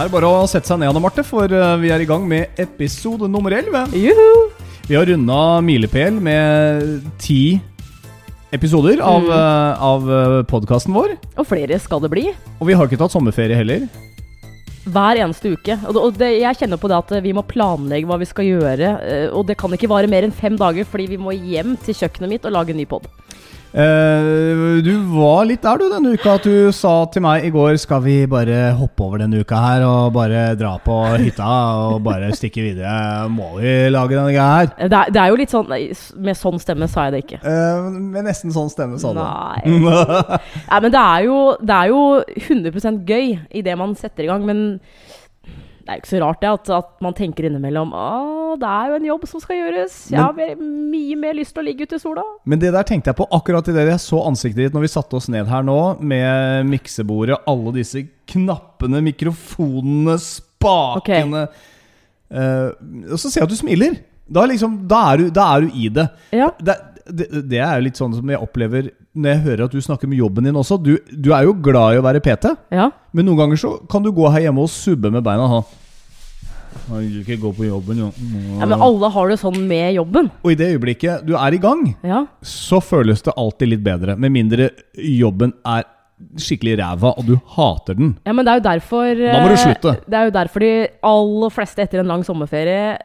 Er bare å sette seg ned, Anne Marte, for eh, vi er i gang med episode nummer 11. Juhu! Vi har runda milepæl med ti episoder av, Mm. eh, av podkasten vår. Og flere skal det bli. Og vi har ikke tatt sommerferie heller. Hver eneste uke. Og det, og det, jeg kjenner på det at vi må planlegge hva vi skal gjøre. eh, Og det kan ikke vare mer enn fem dager, fordi vi må hjem til kjøkkenet mitt og lage en ny pod. Eh, du var litt der du denne uka at du sa til meg i går Skal vi bare hoppe over denne uka her og bare dra på hytta og bare stikke videre? Må vi lage denne greia her? Det, er- det er jo litt sånn Med sånn stemme sa jeg det ikke. Uh, med nesten sånn stemme, sa du. Nei. Nei, men det er jo, det er jo 100% gøy det man setter i gang, men det er ikke så rart det at, at man tenker innimellom Å, det er jo en jobb som skal gjøres. Jeg har mer- mye mer lyst til å ligge ute i sola. Men det der tenkte jeg på akkurat i det jeg så ansiktet ditt når vi satte oss ned her nå, med miksebordet, alle disse knappene, mikrofonene, spakene Eh, Og så ser jeg at du smiler. Da, liksom, da, er du, da er du i det. Ja. det. Det, det er jo litt sånn som jeg opplever når jeg hører at du snakker med jobben din også. Du, du er jo glad i å være PT, ja. men noen ganger så kan du gå her hjemme og subbe med beina. Ha. Jeg vil ikke gå på jobben, jo. ja, men alle har det sånn med jobben. Og i det øyeblikket du er i gang, Ja. så føles det alltid litt bedre. Med mindre jobben er skikkelig ræva, og du hater den. Ja, men det er jo derfor Da må du eh, slutte. Det er jo derfor de aller fleste etter en lang sommerferie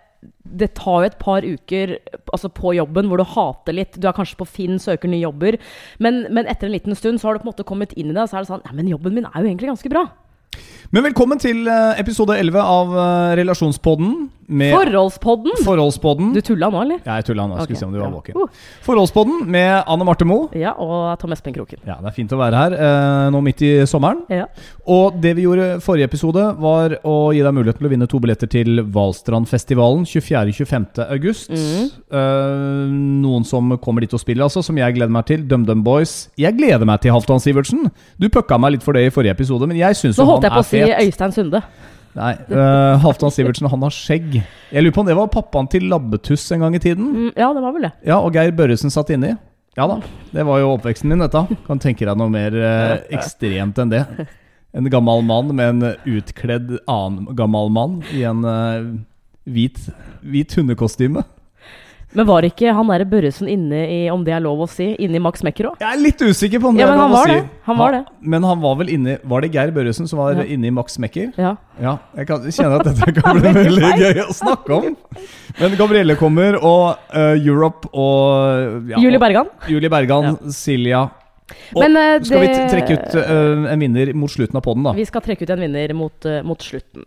Det tar jo et par uker altså på jobben hvor du hater litt. Du er kanskje på Finn, søker nye jobber. Men, men etter en liten stund så har du på en måte kommet inn i det, og så er det sånn Nei, men jobben min er jo egentlig ganske bra. Men velkommen til eh, episode 11 av eh, Relasjonspodden. Forholdspodden! Forholdspodden. Du tulla nå, eller? Ja, jeg tulla nå. Skulle okay. se om du var ja. våken. Uh. Forholdspodden med Anne Marte Moe. Ja, og Tom Espen Kroken. Ja, det er fint å være her eh, nå midt i sommeren. Ja. Og det vi gjorde forrige episode, var å gi deg muligheten til å vinne to billetter til Valstrandfestivalen 24.-25. august. Mm. Eh, noen som kommer dit og spiller, altså, som jeg gleder meg til. DumDum Boys. Jeg gleder meg til Halvdan Sivertsen. Du pucka meg litt for det i forrige episode, men jeg syns Nå jo holdt han jeg på er å si. Øystein Sunde. Nei, uh, Halvdan Sivertsen, han har skjegg. Jeg lurer på om det var pappaen til Labbetuss en gang i tiden? Mm, ja, det var vel det. Ja, og Geir Børresen satt inni. Ja da, det var jo oppveksten min, dette. Kan tenke deg noe mer eh, ekstremt enn det. En gammel mann med en utkledd annen gammel mann i en eh, hvit, hvit hundekostyme. Men var ikke han derre Børresen inne i, om det er lov å si, inne i Max Mekker òg? Jeg er litt usikker på om det Ja, er lov å si. det. Han var det. Men han var vel inne Var det Geir Børresen som var Ja. inne i Max Mekker? Ja. Ja, jeg kan, kjenner at dette kan bli veldig gøy å snakke om. Men Gabrielle kommer, og uh, Europe og ja, Julie Bergan. Julie Bergan, Silja Og Men, uh, skal vi det- vi trekke ut uh, en vinner mot slutten av poden, da? Vi skal trekke ut en vinner mot, mot slutten.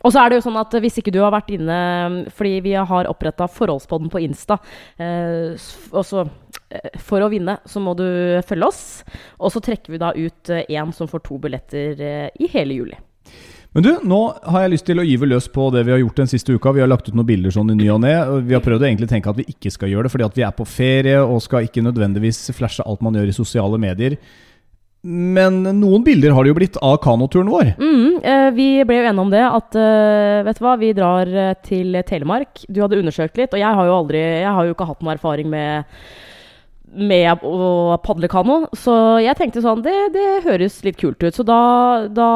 Og så er det jo sånn at hvis ikke du har vært inne Fordi vi har oppretta Forholdspodden på Insta. Eh, også, eh, for å vinne så må du følge oss. Og så trekker vi da ut én som får to billetter eh, i hele juli. Men du, nå har jeg lyst til å gyve løs på det vi har gjort den siste uka. Vi har lagt ut noen bilder sånn i ny og ne. Vi har prøvd å egentlig tenke at vi ikke skal gjøre det, fordi at vi er på ferie og skal ikke nødvendigvis flashe alt man gjør i sosiale medier. Men noen bilder har det jo blitt av kanoturen vår. Mm, eh, vi ble jo enige om det at eh, vet du hva, vi drar eh, til Telemark. Du hadde undersøkt litt, og jeg har jo aldri Jeg har jo ikke hatt noe erfaring med med å padle kano. Så jeg tenkte sånn det, det høres litt kult ut. Så da, da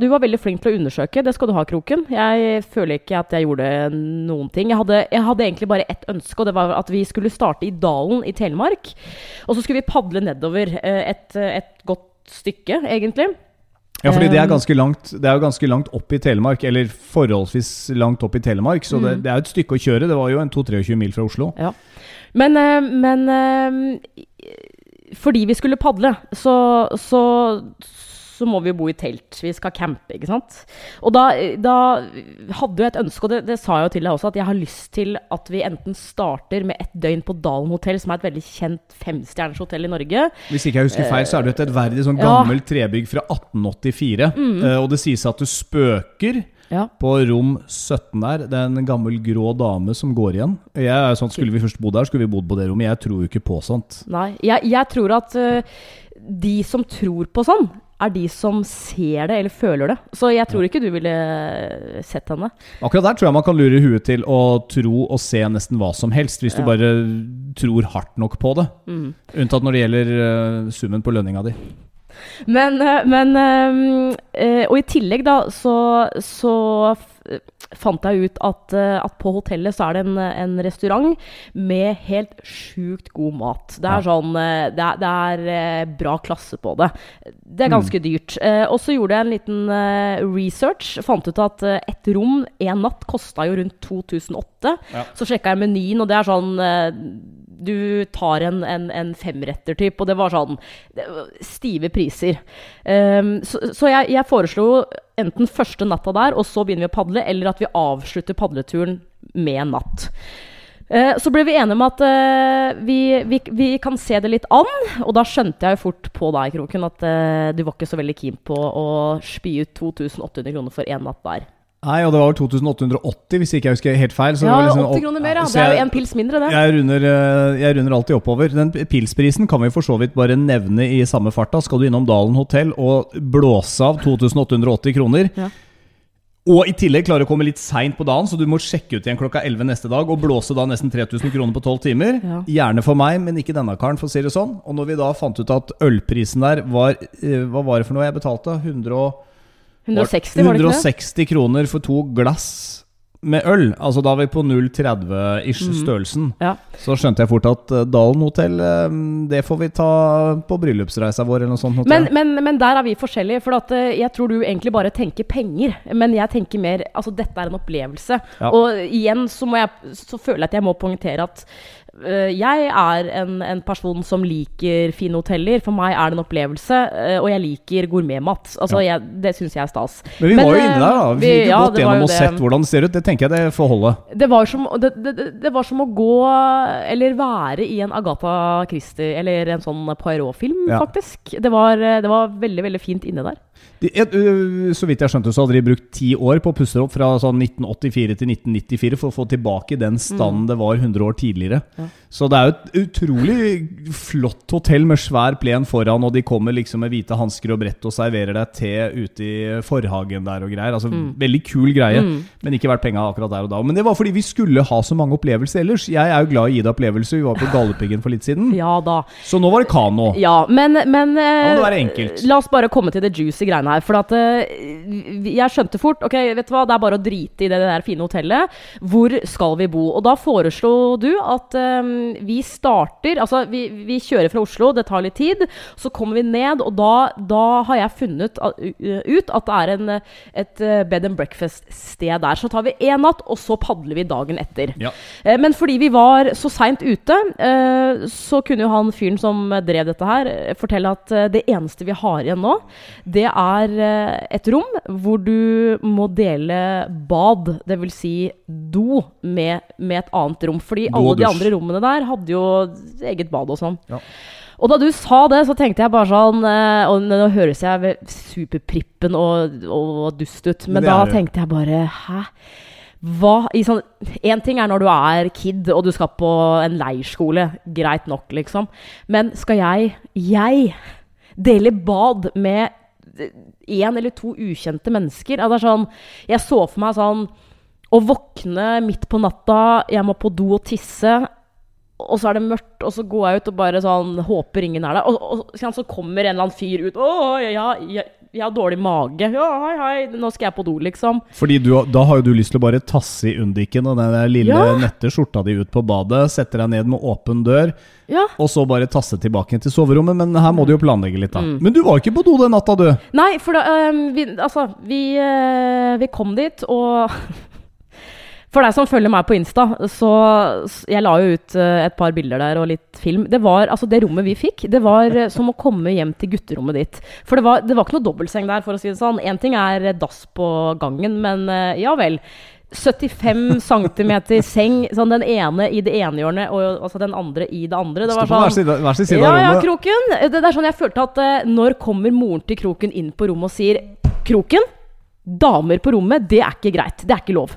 Du var veldig flink til å undersøke. Det skal du ha, Kroken. Jeg føler ikke at jeg gjorde noen ting. Jeg hadde, jeg hadde egentlig bare ett ønske, og det var at vi skulle starte i Dalen i Telemark. Og så skulle vi padle nedover eh, et, et godt stykke, egentlig. Ja, fordi det er ganske langt Det er jo ganske langt opp i Telemark, eller forholdsvis langt opp i Telemark, så det, Mm. det er jo et stykke å kjøre. Det var jo en 2-23 mil fra Oslo. Ja. Men, eh, men eh, fordi vi skulle padle, så, så, så må vi jo bo i telt. Vi skal campe, ikke sant. Og da, da hadde jo et ønske, og det, det sa jeg jo til deg også, at jeg har lyst til at vi enten starter med et døgn på Dalen hotell, som er et veldig kjent femstjerners hotell i Norge. Hvis ikke jeg husker feil, så er det et ærverdig sånn Ja. gammelt trebygg fra 1884. Mm. Og det sies at du spøker Ja. på rom 17 der. Det er en gammel grå dame som går igjen. Jeg er sånn, Skulle vi først bo der, skulle vi bodd på det rommet. Jeg tror jo ikke på sånt. Nei, jeg, jeg tror at uh, de som tror på sånn, er de som ser det eller føler det. Så jeg tror ikke du ville eh, sett henne. Akkurat der tror jeg man kan lure huet til å tro og se nesten hva som helst, hvis du bare tror hardt nok på det. Mm. Unntatt når det gjelder uh, summen på lønninga di. Men, eh, men øh, øh, Og i tillegg, da, så, så fant jeg ut at, eh, at på hotellet så er det en, en restaurant med helt sjukt god mat. Det er sånn eh, Det er, det er eh, bra klasse på det. Det er ganske dyrt. Eh, Og så gjorde jeg en liten eh, research. Fant ut at eh, et rom en natt kosta jo rundt 2008. Ja. Så sjekka jeg menyen, og det er sånn eh, Du tar en, en, en femretter typ, og det var sånn det var Stive priser. Um, så så jeg, jeg foreslo enten første natta der, og så begynner vi å padle, eller at vi avslutter padleturen med natt. Eh, Så ble vi enige om at eh, vi, vi, vi kan se det litt an. Og da skjønte jeg jo fort på deg, Kroken, at eh, du var ikke så veldig keen på å spy ut 2800 kroner for én natt der. Nei, og det var 2880, hvis ikke jeg husker helt feil. så ja, liksom 80 kroner mer, ja. Det er jo én en pils mindre, det. Jeg runder, eh, jeg runder alltid oppover. Den pilsprisen kan vi for så vidt bare nevne i samme farta. Skal du innom Dalen hotell og blåse av 2880 kroner, Ja. og i tillegg klare å komme litt seint på dagen, så du må sjekke ut igjen klokka 11 neste dag og blåse da nesten 3000 kroner på 12 timer. Ja. Gjerne for meg, men ikke denne karen, for å si det sånn. Og når vi da fant ut at ølprisen der var eh, Hva var det for noe jeg betalte? 100 og 160, var det ikke det? 160 kroner for to glass med øl. Altså da var vi på 0,30-ish Mhm. størrelsen. Ja. Så skjønte jeg fort at eh, Dalen hotell, eh, det får vi ta på bryllupsreisa vår eller noe sånt. Men, men, men der er vi forskjellige. For eh, jeg tror du egentlig bare tenker penger. Men jeg tenker mer Altså, dette er en opplevelse. Ja. Og igjen så, må jeg, så føler jeg at jeg må poengtere at jeg er en, en person som liker fine hoteller. For meg er det en opplevelse. eh, og jeg liker gourmetmat. Altså, jeg, det syns jeg er stas. Men vi Men, var jo eh, inne der, da. Vi vi- fikk jo ja, gått gjennom og sett hvordan det ser ut. Det tenker jeg det får holde. Det var, som, det, det, det- var som å gå Eller være i en Agatha Christie Eller en sånn Poirot-film, Ja. faktisk. Det var, det var veldig, veldig fint inne der. De, et, så vidt jeg skjønte, så hadde de brukt ti år på å pusse opp fra sånn 1984 til 1994 for å få tilbake den standen det var 100 år tidligere. Ja. Så det er jo et utrolig flott hotell med svær plen foran, og de kommer liksom med hvite hansker og brett og serverer deg te ute i forhagen der og greier. Altså Veldig kul greie, Mm. men ikke verdt penga akkurat der og da. Men det var fordi vi skulle ha så mange opplevelser ellers. Jeg er jo glad i å gi deg opplevelser. Vi var på Galdhøpiggen for litt siden. Ja da. Så nå var det kano. Ja, men, men ja, men det. La oss bare komme til det juicy greiene her. For at eh, jeg skjønte fort Ok, vet du hva, det er bare å drite i det, det der fine hotellet. Hvor skal vi bo? Og da foreslo du at um, vi starter Altså, vi, vi kjører fra Oslo, det tar litt tid. Så kommer vi ned, og da, da har jeg funnet ut at det er en, et eh, bed and breakfast-sted der. Så tar vi én natt, og så padler vi dagen etter. Ja. Men fordi vi var så seint ute, så kunne jo han fyren som drev dette her, fortelle at det eneste vi har igjen nå, det er eh, et rom hvor du må dele bad, dvs. Si do, med, med et annet rom. Fordi Do alle de andre rommene der hadde jo eget bad og sånn. Ja. Og da du sa det, så tenkte jeg bare sånn eh, Og nå høres jeg superprippen og, og dust ut, Men men da tenkte jeg bare Hæ? Hva Én sånn ting er når du er kid og du skal på en leirskole. Greit nok, liksom. Men skal jeg, jeg, dele bad med én eller to ukjente mennesker? Ja, er sånn Jeg så for meg sånn å våkne midt på natta, jeg må på do og tisse. Og så er det mørkt, og så går jeg ut og bare sånn håper ingen er der. Og, og så kommer en eller annen fyr ut 'Å, ja, jeg, jeg har dårlig mage.' 'Ja, hei, hei, nå skal jeg på do', liksom. Fordi du, da har jo du lyst til å bare tasse i undiken og den der lille Ja. nette skjorta di ut på badet, sette deg ned med åpen dør, Ja. og så bare tasse tilbake til soverommet. Men her må du jo planlegge litt, da. Mm. Men du var ikke på do den natta, du. Nei, for da, øhm, vi, altså, vi, øh, vi kom dit, og For deg som følger meg på Insta, så Jeg la jo ut øh, et par bilder der og litt film. Det var, altså det rommet vi fikk, det var øh, som å komme hjem til gutterommet ditt. For det var, det var ikke noe dobbeltseng der, for å si det sånn. Én ting er øh, dass på gangen, men ja vel. 75 cm seng, sånn den ene i det ene hjørnet og altså den andre i det andre. Det var på hver sin, hver sin side ja, ja. Kroken. Det, det er sånn jeg følte at eh, når kommer moren til Kroken inn på rommet og sier Kroken, damer på rommet, det er ikke greit. Det er ikke lov.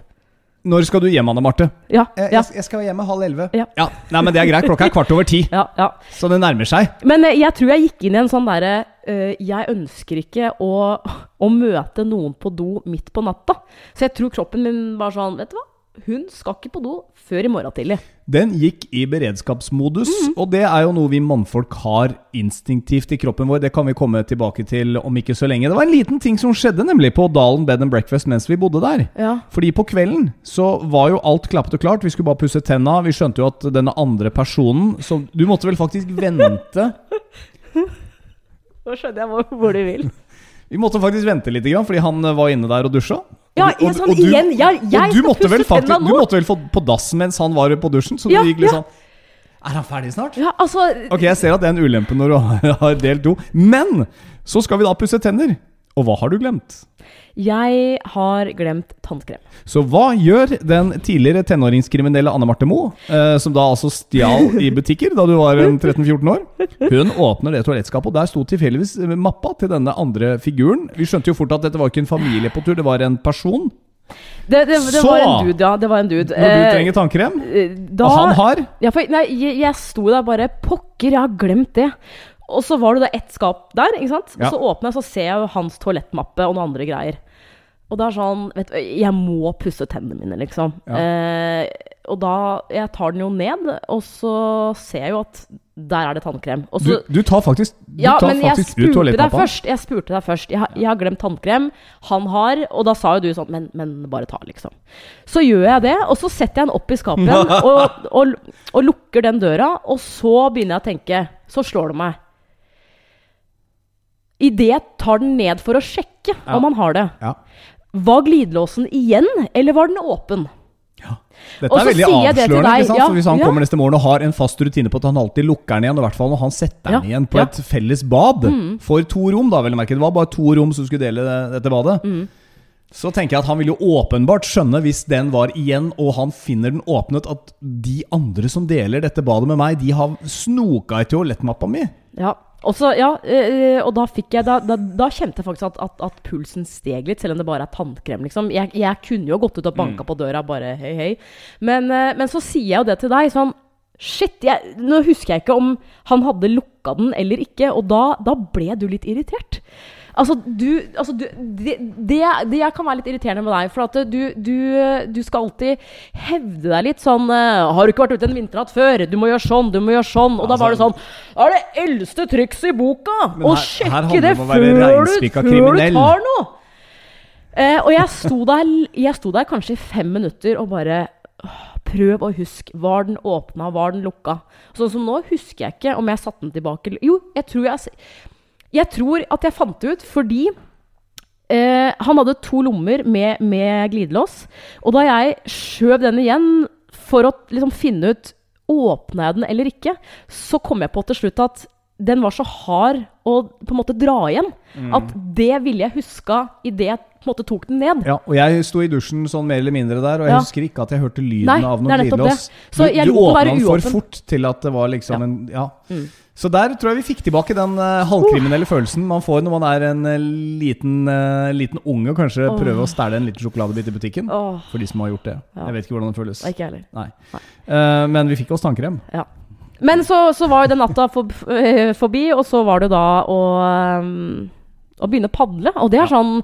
Når skal du hjem, Anne Marte? Ja, ja, skal hjem halv elleve. Ja. Nei, men det er greit. Klokka er kvart over ti, ja, ja. så det nærmer seg. Men eh, jeg tror jeg gikk inn i en sånn derre eh, Jeg ønsker ikke å, å møte noen på do midt på natta. Så jeg tror kroppen min var sånn Vet du hva? Hun skal ikke på do før i morgen tidlig. Den gikk i beredskapsmodus, og det er jo noe vi mannfolk har instinktivt i kroppen vår. Det kan vi komme tilbake til om ikke så lenge. Det var en liten ting som skjedde nemlig på Dalen Bed and Breakfast mens vi bodde der. Ja. Fordi på kvelden så var jo alt klappet og klart. Vi skulle bare pusse tenna. Vi skjønte jo at denne andre personen som Du måtte vel faktisk vente Nå skjønner jeg hvor, du vil. Vi måtte faktisk vente litt, fordi han var inne der og dusja. Ja, Og- og- sånn, og du- igjen, jeg, jeg og du måtte, vel faktisk, du måtte vel få på dass mens han var på dusjen? Så Ja, du gikk litt ja. sånn Er han ferdig snart? Ja, altså Ok, jeg ser at det er en ulempe når du har- har delt do. Men så skal vi da pusse tenner. Og hva har du glemt? Jeg har glemt tannkrem. Så hva gjør den tidligere tenåringskriminelle Anne Marte Moe, eh, som da altså stjal i butikker da du var 13-14 år? Hun åpner det toalettskapet, og der sto tilfeldigvis eh, mappa til denne andre figuren. Vi skjønte jo fort at dette var ikke en familie på tur, det var en person. Det, det, det var en dude, ja. Det var en dude. Når du Eh, trenger tannkrem, eh, da, og han har ja, for, Nei, jeg, jeg sto der bare Pokker, jeg har glemt det. Og så var det da ett skap der, ikke sant? Ja. Og så åpner jeg, så ser jeg jo hans toalettmappe og noen andre greier. Og det er sånn vet du, Jeg må pusse tennene mine, liksom. Ja. Eh, og da Jeg tar den jo ned, og så ser jeg jo at der er det tannkrem. Og Du, så du tar faktisk, du ja, tar men faktisk ut spurte deg først. Jeg spurte deg først. Jeg, jeg har glemt tannkrem. Han har. Og da sa jo du sånn Men, men bare ta, liksom. Så gjør jeg det, og så setter jeg den opp i skapet igjen og, og, og lukker den døra. Og så begynner jeg å tenke. Så slår det meg. Idet jeg tar den ned for å sjekke Ja. om han har det, Ja. var glidelåsen igjen, eller var den åpen? Dette er veldig avslørende. deg, ja, Hvis han ja. kommer neste morgen og har en fast rutine på at han alltid lukker den igjen, og i hvert fall når han setter den igjen på. Mm. et felles bad for to rom, da vel å merke. Det var bare to rom som skulle dele dette badet. Mm. Så tenker jeg at han vil jo åpenbart skjønne, hvis den var igjen, og han finner den åpnet, at de andre som deler dette badet med meg, de har snoka i toalettmappa mi. Ja. Og, så, ja, eh, og da jeg Da, da, da kjente jeg faktisk at, at, at pulsen steg litt, selv om det bare er tannkrem. Liksom. Jeg, jeg kunne jo gått ut og banka på døra bare hei, hei. Men, eh, men så sier jeg jo det til deg. sånn Shit, jeg, nå husker jeg ikke om han hadde lukka den eller ikke, og da, da ble du litt irritert. Altså, du, altså du, det, det, det kan være litt irriterende med deg, for at du, du, du skal alltid hevde deg litt sånn eh, 'Har du ikke vært ute en vinternatt før? Du må gjøre sånn, du må gjøre sånn.' Og da var det sånn 'Det er det eldste trikset i boka!' Å sjekke det før du, før du tar noe! Eh, og jeg sto, der, jeg sto der kanskje i fem minutter og bare Prøv å huske. Var den åpna? Var den lukka? Sånn som nå husker jeg ikke om jeg satte den tilbake. Jo, jeg tror jeg Jeg tror at jeg fant det ut fordi eh, han hadde to lommer med, med glidelås. Og da jeg skjøv den igjen for å liksom finne ut Åpna jeg den eller ikke, så kom jeg på til slutt at den var så hard å på en måte dra igjen. At det ville jeg huska idet jeg på en måte tok den ned. Ja, og jeg sto i dusjen sånn mer eller mindre der, og jeg Ja. husker ikke at jeg hørte lyden Nei, av noen noe glidelås. Du, du åpna den for fort til at det var liksom Ja. en Ja. Mm. Så der tror jeg vi fikk tilbake den uh, halvkriminelle følelsen man får når man er en uh, liten, uh, liten unge og kanskje oh. prøver å stjele en liten sjokoladebit i butikken. Oh. For de som har gjort det. Ja. Jeg vet ikke hvordan det føles. ikke heller. Nei. Eh, men vi fikk oss tannkrem. Ja. Men så, så var jo den natta for, eh, forbi, og så var det da å, um, å begynne å padle. Og det er sånn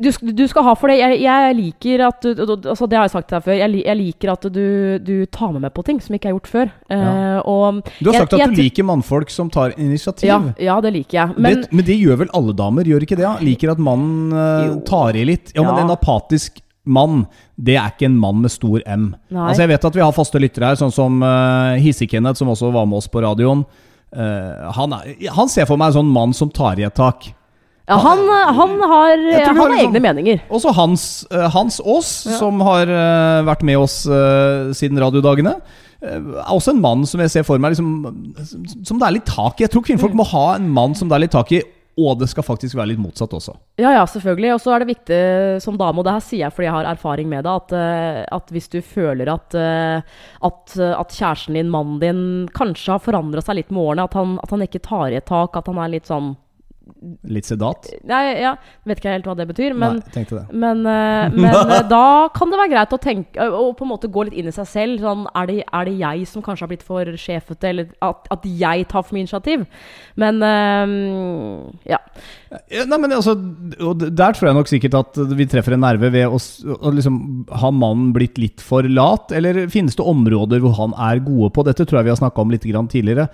du, du skal ha for det. Jeg, jeg liker at du, altså Det har jeg sagt til deg før. Jeg, jeg liker at du, du tar med meg på ting som ikke er gjort før. Eh, og Du har jeg- sagt at jeg du liker mannfolk som tar initiativ. ja, ja, det liker jeg. Men det, men det gjør vel alle damer, gjør ikke det? Ja? Liker at mannen uh, tar i litt. Ja, men Ja. en apatisk mann, det er ikke en mann med stor M. Nei. Altså Jeg vet at vi har faste lyttere her, sånn som uh, Hisse-Kenneth, som også var med oss på radioen. Uh, han, er, han ser for meg en sånn mann som tar i et tak. ja, han, han har, han har liksom- egne meninger. Også Hans, uh, Hans Aas, Ja. som har uh, vært med oss eh, siden radiodagene. eh, er også en mann som jeg ser for meg liksom, som det er litt tak i. Jeg tror Mm. kvinnfolk må ha en mann som det er litt tak i, og det skal faktisk være litt motsatt også. Ja, ja, selvfølgelig. Og så er det viktig som dame, og det her sier jeg fordi jeg har erfaring med det, at, eh, at hvis du føler at, eh, at, eh, at kjæresten din, mannen din, kanskje har forandra seg litt med årene, at han, at han ikke tar i et tak, at han er litt sånn Litt sedat? Nei, ja, vet ikke helt hva det betyr, men Nei, det. Men, eh, men eh, da kan det være greit å tenke Og på en måte gå litt inn i seg selv. Sånn, er, det, er det jeg som kanskje har blitt for sjefete, eller at, at jeg tar for mye initiativ? Men eh, ja. Nei, men altså, og Der tror jeg nok sikkert at vi treffer en nerve ved å, liksom, Har mannen blitt litt for lat, eller finnes det områder hvor han er gode på? Dette tror jeg vi har snakka om litt grann tidligere.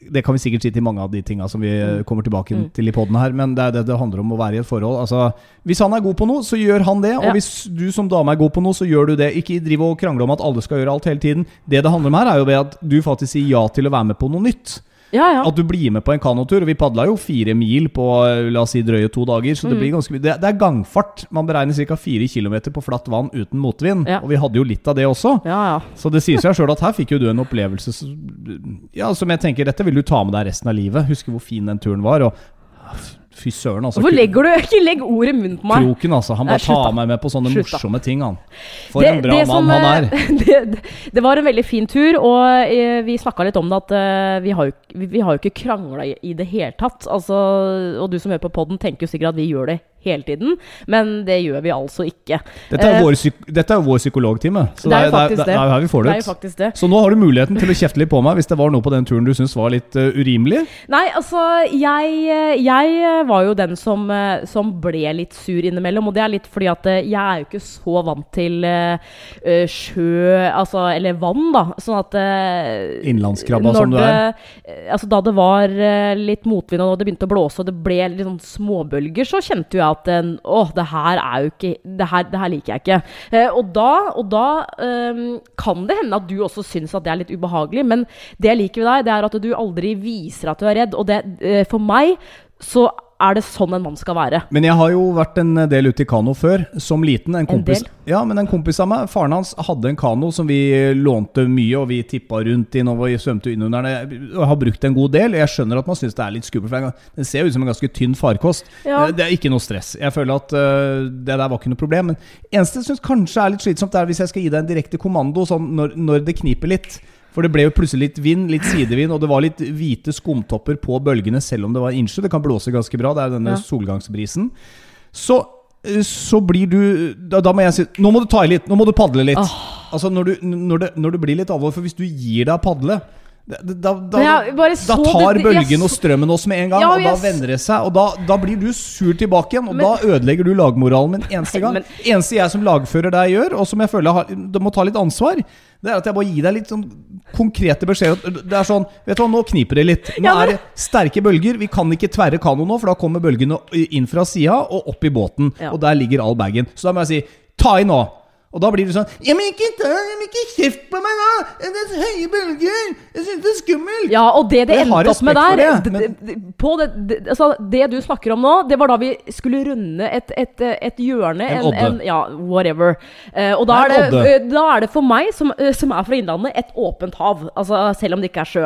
Det kan vi sikkert si til mange av de tinga som vi eh, kommer tilbake Mm. til i poden her, men det er det det handler om å være i et forhold. Altså, hvis han er god på noe, så gjør han det. Og Ja. hvis du som dame er god på noe, så gjør du det. Ikke driv og krangle om at alle skal gjøre alt hele tiden. Det det handler om her, er jo ved at du faktisk sier ja til å være med på noe nytt. Ja, ja. At du blir med på en kanotur. Og vi padla jo fire mil på eh, la oss si drøye to dager. Så Mm. det blir ganske mye. Det, er gangfart. Man beregner ca. fire km på flatt vann uten motvind. Ja. Og vi hadde jo litt av det også. ja, ja. Så det sier seg sjøl at her fikk jo du en opplevelse som jeg tenker dette vil du ta med deg resten av livet. Husker hvor fin den turen var. Og fy søren, altså. Hvorfor legger du Ikke legg ord i munnen på meg! Kroken, altså. Han bare tar meg med på sånne Slutt morsomme ting, han. For Det- en bra mann han er. eh, Det, det var en veldig fin tur, og eh, vi snakka litt om det at eh, vi har jo, vi, vi har jo ikke krangla i, i det hele tatt. Altså, og du som hører på poden, tenker jo sikkert at vi gjør det hele tiden, men det gjør vi altså ikke. Dette er, Eh, vår, psyk dette er vår psykologtime. Så Det er det, faktisk det, det. er her vi får Det det er ut. det. Så nå har du muligheten til å kjefte litt på meg hvis det var noe på den turen du syntes var litt uh, urimelig. Nei, altså, jeg, jeg var jo den som, eh, som ble litt sur innimellom. Og det er litt fordi at eh, jeg er jo ikke så vant til eh, eh, sjø, altså, eller vann, da. Sånn at uh, Innlandskrabba som du er. eh, Altså, da det var eh, litt motvind og det begynte å blåse og det ble litt sånn småbølger, så kjente jo jeg at en Å, det her er jo ikke Det her, det her liker jeg ikke. Eh, og da, og da eh, kan det hende at du også syns at det er litt ubehagelig, men det jeg liker ved deg, det er at du aldri viser at du er redd. Og det, eh, for meg så er det sånn en mann skal være. Men jeg har jo vært en del ute i kano før, som liten. En kompis, del? Ja, men en kompis av meg, faren hans, hadde en kano som vi lånte mye, og vi tippa rundt i når vi svømte innunder den. Jeg har brukt en god del. Jeg skjønner at man syns det er litt skummelt, for den ser ut som en ganske tynn farkost. Ja. Eh, Det er ikke noe stress. Jeg føler at uh, det der var ikke noe problem. Men eneste jeg syns kanskje er litt slitsomt, er hvis jeg skal gi deg en direkte kommando sånn når, når det kniper litt. For det ble jo plutselig litt vind, litt sidevind, og det var litt hvite skumtopper på bølgene, selv om det var innsjø. Det kan blåse ganske bra, det er denne Ja. solgangsbrisen. Så, eh, så blir du da, da må jeg si Nå må du ta i litt, nå må du padle litt. Altså når, du, når, det, når du blir litt alvor, for hvis du gir deg å padle da, da, da, tar jeg bølgen og strømmen oss med en gang, Ja, og da jeg vender det seg. Og da, da blir du sur tilbake igjen, og Men- da ødelegger du lagmoralen min eneste gang. men- eneste jeg som lagfører deg gjør, og som jeg føler har, det må ta litt ansvar, det er at jeg bare gir deg litt sånn konkrete beskjeder. Det er sånn Vet du hva, nå kniper det litt. Nå er det sterke bølger. Vi kan ikke tverre kano nå, for da kommer bølgene inn fra sida og opp i båten. Ja. Og der ligger all bagen. Så da må jeg si ta i nå. Og da blir du sånn Ja, men ikke ta men ikke kjeft på meg da! Det er høye bølger! Jeg syns det er skummelt! Ja, og det det endte opp med der det, det, det, på det, altså, det du snakker om nå, det var da vi skulle runde et, et, et hjørne. En odde. ja, whatever. Uh, og da er, en det, eh, da er det for meg, som, uh, som er fra Innlandet, et åpent hav. Altså, selv om det ikke er sjø.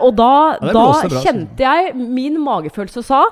Og da, Ja, da kjente jeg Min magefølelse sa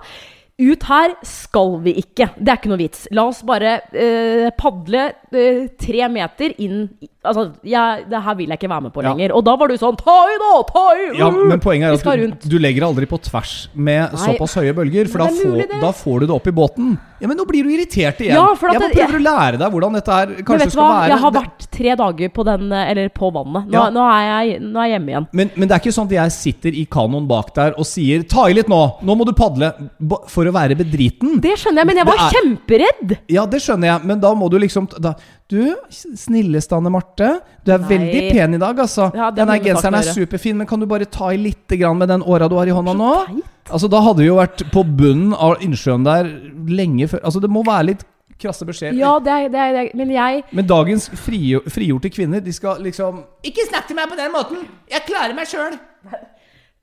ut her skal vi ikke. Det er ikke noe vits. La oss bare eh, padle eh, tre meter inn Altså, jeg, det her vil jeg ikke være med på Ja. lenger. Og da var du sånn Ta i, da! Ta i! Ja, uh, men poenget er at du, du legger aldri på tvers med Nei. såpass høye bølger, for da, får, da får du det opp i båten. Ja, Men nå blir du irritert igjen. Ja, for at jeg bare prøve prøver å lære deg hvordan dette her Men kanskje vet du skal hva? være. Jeg har vært tre dager på, den, eh, eller på vannet. Nå, Ja. nå, er jeg, nå er jeg hjemme igjen. Men, men det er ikke sånn at jeg sitter i kanoen bak der og sier 'ta i litt nå', nå må du padle, ba- for å være bedriten. Det skjønner jeg, men jeg Det var er- kjemperedd! Ja, det skjønner jeg, men da må du liksom da, Du, snilleste Anne Marte. Du er Nei. veldig pen i dag, altså. Ja, det den må her du genseren er faktisk gjøre. superfin, men kan du bare ta i litt grann med den åra du har i hånda nå? teit. Altså, Da hadde vi jo vært på bunnen av innsjøen der lenge før. Altså, Det må være litt krasse beskjeder. Ja, det er, det er, det er Men jeg Men dagens fri, frigjorte kvinner, de skal liksom Ikke snakk til meg på den måten! Jeg klarer meg sjøl!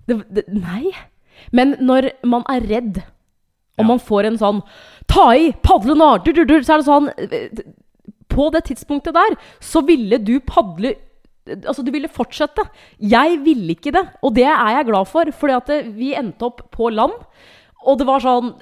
Nei. Men når man er redd, og Ja. man får en sånn Ta i! Padle nå! Du, du, du, så er det sånn eh, På det tidspunktet der så ville du padle Altså, du ville fortsette. Jeg ville ikke det, og det er jeg glad for, fordi at vi endte opp på land. Og det var sånn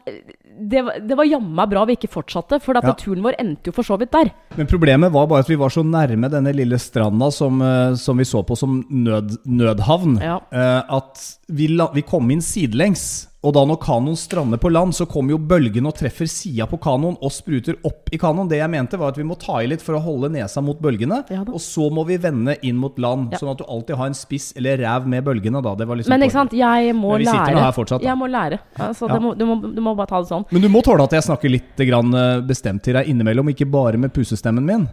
Det, var- det var jammen meg bra vi ikke fortsatte, for Ja. turen vår endte jo for så vidt der. Men problemet var bare at vi var så nærme denne lille stranda som, eh, som vi så på som nød, nødhavn, Ja. eh, at vi, la, vi kom inn sidelengs. Og da når kanoen strander på land, så kommer jo bølgen og treffer sida på kanoen og spruter opp i kanoen. Det jeg mente, var at vi må ta i litt for å holde nesa mot bølgene. Ja og så må vi vende inn mot land, Ja. sånn at du alltid har en spiss eller ræv med bølgene. Da. Det var liksom Men ikke sant, jeg må Men vi sitter nå lære. her fortsatt, da. Jeg må lære. Altså, Ja. det må, du, må, du må bare ta det sånn. Men du må tåle at jeg snakker litt grann, eh, bestemt til deg innimellom, ikke bare med pusestemmen min.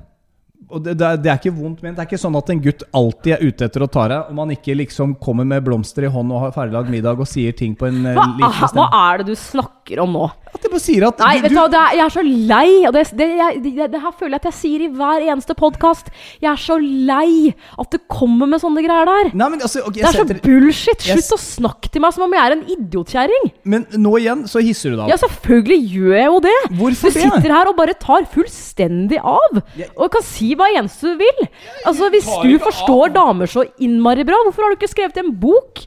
Og det, det, er, ikke vondt ment. Det er ikke sånn at en gutt alltid er ute etter å ta deg, om han ikke liksom kommer med blomster i hånd og har ferdiglagd middag og sier ting på en eh, Hva, liten hva er det du snakker om nå? At jeg bare sier at Nei, du, vet du hva, jeg er så lei. Og det, det, det, det her føler jeg at jeg sier i hver eneste podkast. Jeg er så lei at det kommer med sånne greier der. Nei, men altså, ok, Det er så setter, bullshit! Jeg Slutt å snakke til meg som om jeg er en idiotkjerring. Men nå igjen så hisser du deg Ja, selvfølgelig gjør jeg jo det. Hvorfor du sitter her og bare tar fullstendig av. Jeg- Og kan si hva eneste du vil. Altså, Hvis du forstår av. damer så innmari bra, hvorfor har du ikke skrevet en bok?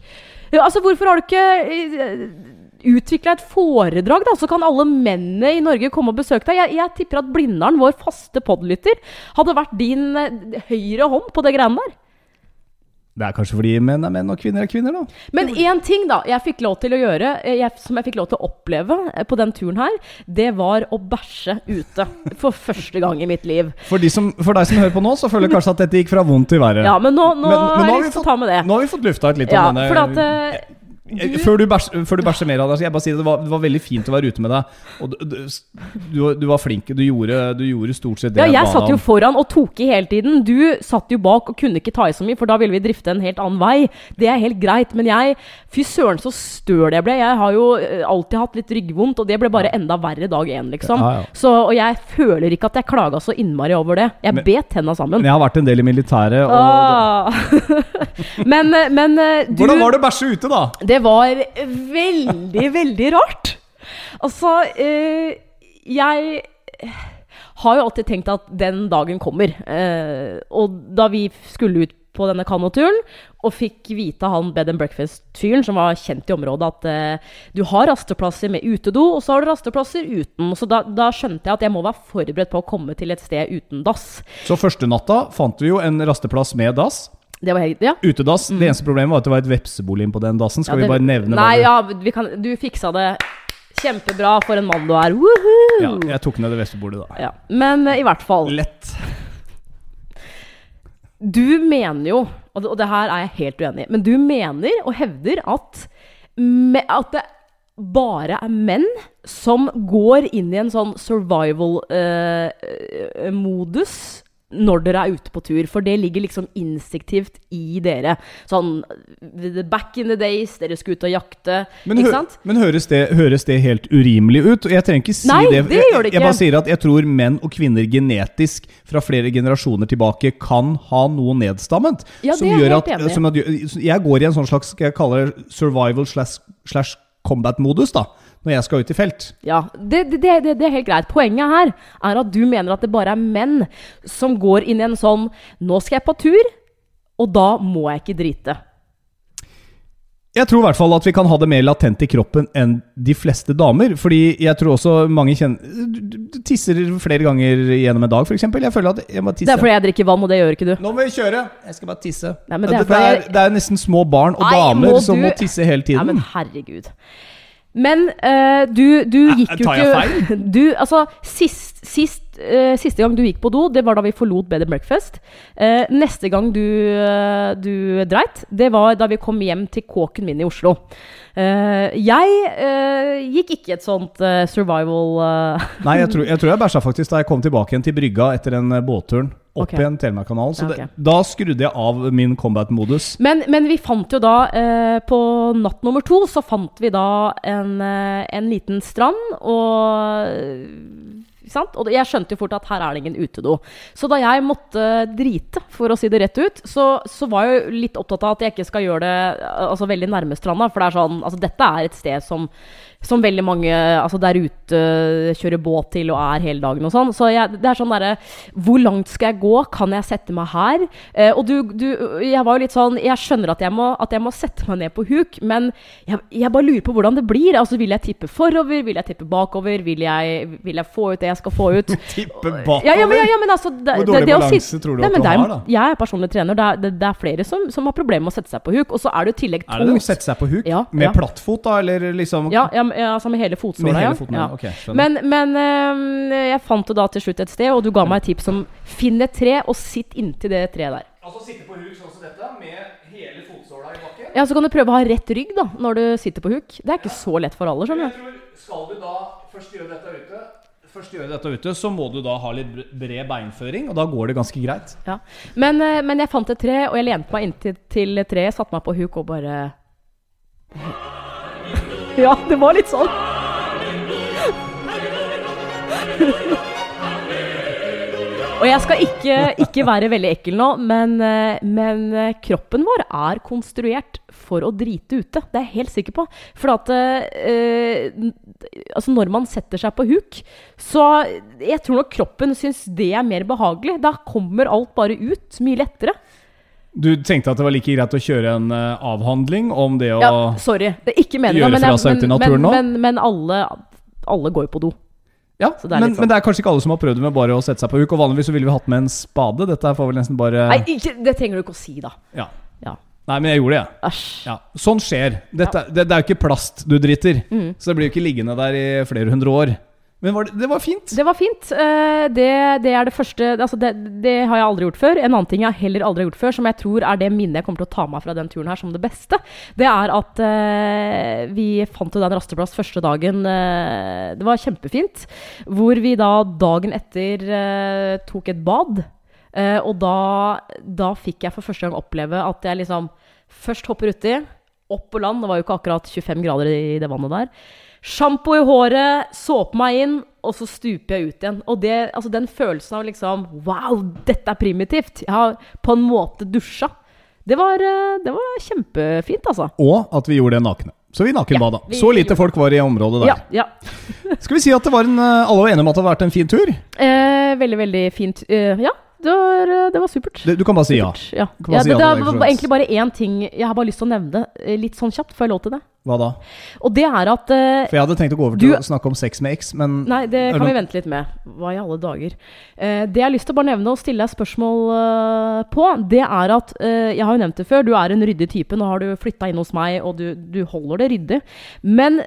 Altså, Hvorfor har du ikke utvikla et foredrag, da, så kan alle mennene i Norge komme og besøke deg? Jeg, jeg tipper at Blindern, vår faste podlytter, hadde vært din eh, høyre hånd på det greiene der. Det er kanskje fordi menn er menn og kvinner er kvinner, da. Men én ting da, jeg fikk lov til å gjøre, eh, jeg, som jeg fikk lov til å oppleve eh, på den turen her, det var å bæsje ute. For første gang i mitt liv. For, de som, for deg som hører på nå, så føler jeg kanskje at dette gikk fra vondt til verre. Ja, men nå, nå, Men- men har jeg vi lyst til å ta med det. Nå har vi fått lufta ut litt Ja, om denne for at eh, Eh, Før du, før du bæsjer mer av deg, skal jeg bare si det, det var, det var veldig fint å være ute med deg. Og du, du, du, du var flink. Du gjorde, du gjorde stort sett det ja, jeg satt jo foran og tok i hele tiden. Du satt jo bak og kunne ikke ta i så mye, for da ville vi drifte en helt annen vei. Det er helt greit. Men jeg Fy søren, så støl jeg ble. Jeg har jo eh, alltid hatt litt ryggvondt, og det ble bare enda verre dag én, liksom. Ja, ja. Så, og jeg føler ikke at jeg klaga så innmari over det. Jeg bet tenna sammen. Men jeg har vært en del i militæret. Og Ah. men, eh, men du Hvordan var det å bæsje ute, da? Det var veldig, veldig rart. Altså, eh, jeg har jo alltid tenkt at den dagen kommer. Eh, og da vi skulle ut på denne kanoturen, og fikk vite av han bed and breakfast-fyren, som var kjent i området, at eh, du har rasteplasser med utedo, og så har du rasteplasser uten. Så da, da skjønte jeg at jeg må være forberedt på å komme til et sted uten dass. Så første natta fant vi jo en rasteplass med dass. Det var helt, ja. Utedass. Det eneste problemet var at det var et vepsebolig på den dassen. Skal ja, det, vi bare nevne Nei, bare- ja, vi kan, du fiksa det kjempebra for en mann du er. Woohoo! ja, jeg tok ned det vepsebolet, da. Ja, Men eh, i hvert fall. Lett. Du mener jo, og det, og det her er jeg helt uenig i, men du mener og hevder at, me, at det bare er menn som går inn i en sånn survival-modus når dere er ute på tur, for det ligger liksom instinktivt i dere. Sånn back in the days, dere skulle ut og jakte, Men, ikke sant? men høres, det, høres det helt urimelig ut? Jeg trenger ikke si Nei, det. det gjør det ikke. Jeg jeg bare sier at jeg tror menn og kvinner genetisk fra flere generasjoner tilbake kan ha noe nedstammet. Ja, som gjør at, som at Jeg går i en sånn slags skal jeg kalle det survival slash, slash combat-modus da når jeg skal ut i felt. Ja, det, det, det, det er helt greit. Poenget her er at du mener at det bare er menn som går inn i en sånn Nå skal jeg på tur, og da må jeg ikke drite. Jeg tror i hvert fall at vi kan ha det mer latent i kroppen enn de fleste damer. Fordi jeg tror også mange kjenner du- tisser flere ganger gjennom en dag, f.eks. Jeg føler at jeg må tisse. Det er fordi jeg drikker vann, og det gjør ikke du. Nå må vi kjøre! Jeg skal bare tisse. Nei, men det er fordi... det, er, det er nesten små barn og Nei, damer må som du- må tisse hele tiden. Nei, men herregud. Men uh, du, du gikk jo tar jeg ikke Du, altså, sist, sist, uh, siste gang du gikk på do, det var da vi forlot Bed and Breakfast. Uh, neste gang du, du dreit, det var da vi kom hjem til kåken min i Oslo. Eh, jeg gikk ikke et sånt survival Nei, jeg tror jeg, tror jeg bæsja faktisk da jeg kom tilbake igjen til brygga etter den båtturen. Opp okay. igjen Telemarkkanalen. Så Ja, det, da skrudde jeg av min combat-modus. Men, men vi fant jo da eh, På natt nummer to så fant vi da en, eh, en liten strand, og? Og jeg skjønte jo fort at her er det ingen utedo. Så da jeg måtte drite, for å si det rett ut, så, så var jeg jo litt opptatt av at jeg ikke skal gjøre det altså, veldig nærme stranda. For det er sånn Altså, dette er et sted som, som veldig mange altså, der ute kjører båt til og er hele dagen og sånn. Så jeg, det er sånn derre Hvor langt skal jeg gå? Kan jeg sette meg her? Eh, og du, du Jeg var jo litt sånn Jeg skjønner at jeg må, at jeg må sette meg ned på huk, men jeg, jeg bare lurer på hvordan det blir. Altså, vil jeg tippe forover? Vil jeg tippe bakover? Vil jeg, vil jeg få ut det jeg jeg skal få ut. Tippe bakover? Ja, ja, men, ja, men altså det, Hvor dårlig det balanse si, tror du Nei, at men du er- har, da? Jeg er personlig trener. Det er, det, det er flere som, som har problemer med å sette seg på huk. Og så er det i tillegg Er det det å tungt. sette seg på huk? Ja, Med ja. plattfot, da? Eller liksom Ja, ja, ja, altså med hele fotsåla, ja. foten? ja. Ja. Men, men øh, jeg fant det da til slutt et sted, og du ga meg et tips om finn et tre og sitt inntil det treet der. Altså sitte på huk sånn som dette, med hele fotsåla i bakken? Ja, Så kan du prøve å ha rett rygg da, når du sitter på huk. Det er ikke så lett for alle, skjønner du. skal du da først gjøre dette ute, først gjøre dette ute, så må du da ha litt bred beinføring, og da går det ganske greit. Ja. Men, øh, men jeg fant et tre, og jeg lente meg inntil til treet, satte meg på huk og bare Ja, det var litt sånn. Og jeg skal ikke, ikke være veldig ekkel nå, men, eh, men eh, kroppen vår er konstruert for å drite ute. Det er jeg helt sikker på. For at eh, altså når man setter seg på huk, så Jeg tror nok kroppen syns det er mer behagelig. Da kommer alt bare ut mye lettere. Du tenkte at det var like greit å kjøre en avhandling om det å Ja, sorry. Det Gjøre men, fra seg men, ute i naturen men, nå? men, men alle, alle går jo på do. Ja, men, sånn. men det er kanskje ikke alle som har prøvd med bare å sette seg på huk. Og vanligvis så ville vi hatt med en spade. Dette får vel nesten bare Nei, ikke, det trenger du ikke å si, da. Ja. Ja. Nei, men jeg gjorde det, jeg. Æsj. Ja. Sånn skjer. Dette, det, det er jo ikke plast du driter. Mm. Så det blir jo ikke liggende der i flere hundre år. Men var det, det var fint. Det var fint. Eh, Det, det er det første altså det, det har jeg aldri gjort før. En annen ting jeg heller aldri har gjort før, som jeg tror er det minnet jeg kommer til å ta med fra den turen her som det beste, det er at eh, vi fant jo den rasteplass første dagen. eh, det var kjempefint. Hvor vi da dagen etter tok et bad. Og da, da fikk jeg for første gang oppleve at jeg liksom først hopper uti, opp på land. Det var jo ikke akkurat 25 grader i det vannet der. Sjampo i håret, såpe meg inn, og så stuper jeg ut igjen. Og det, altså den følelsen av liksom Wow, dette er primitivt! Jeg har på en måte dusja. Det var, eh, det var kjempefint, altså. Og at vi gjorde det nakne. Så vi nakenbada. Ja, Så lite folk var i området der. Ja, ja. Skal vi si at det var en, eh, alle var enige om at det hadde vært en fin tur? Eh, veldig, veldig fint. Uh, ja, det var, eh, det var supert. Det, du kan bare si ja. Supert, Ja. bare Ja, si det, det var egentlig bare én ting jeg har bare lyst til å nevne, eh, litt sånn kjapt. Får jeg lov til det? Hva da? Og det er at uh, For jeg hadde tenkt å gå over til Du- å snakke om sex med X, men Nei, det Er kan vi vente litt med. Hva i alle dager? Uh, det jeg har lyst til å bare nevne og stille deg spørsmål uh, på, det er at Jeg har jo nevnt det før, du er en ryddig type. Nå har du flytta inn hos meg, og du, du holder det ryddig. Men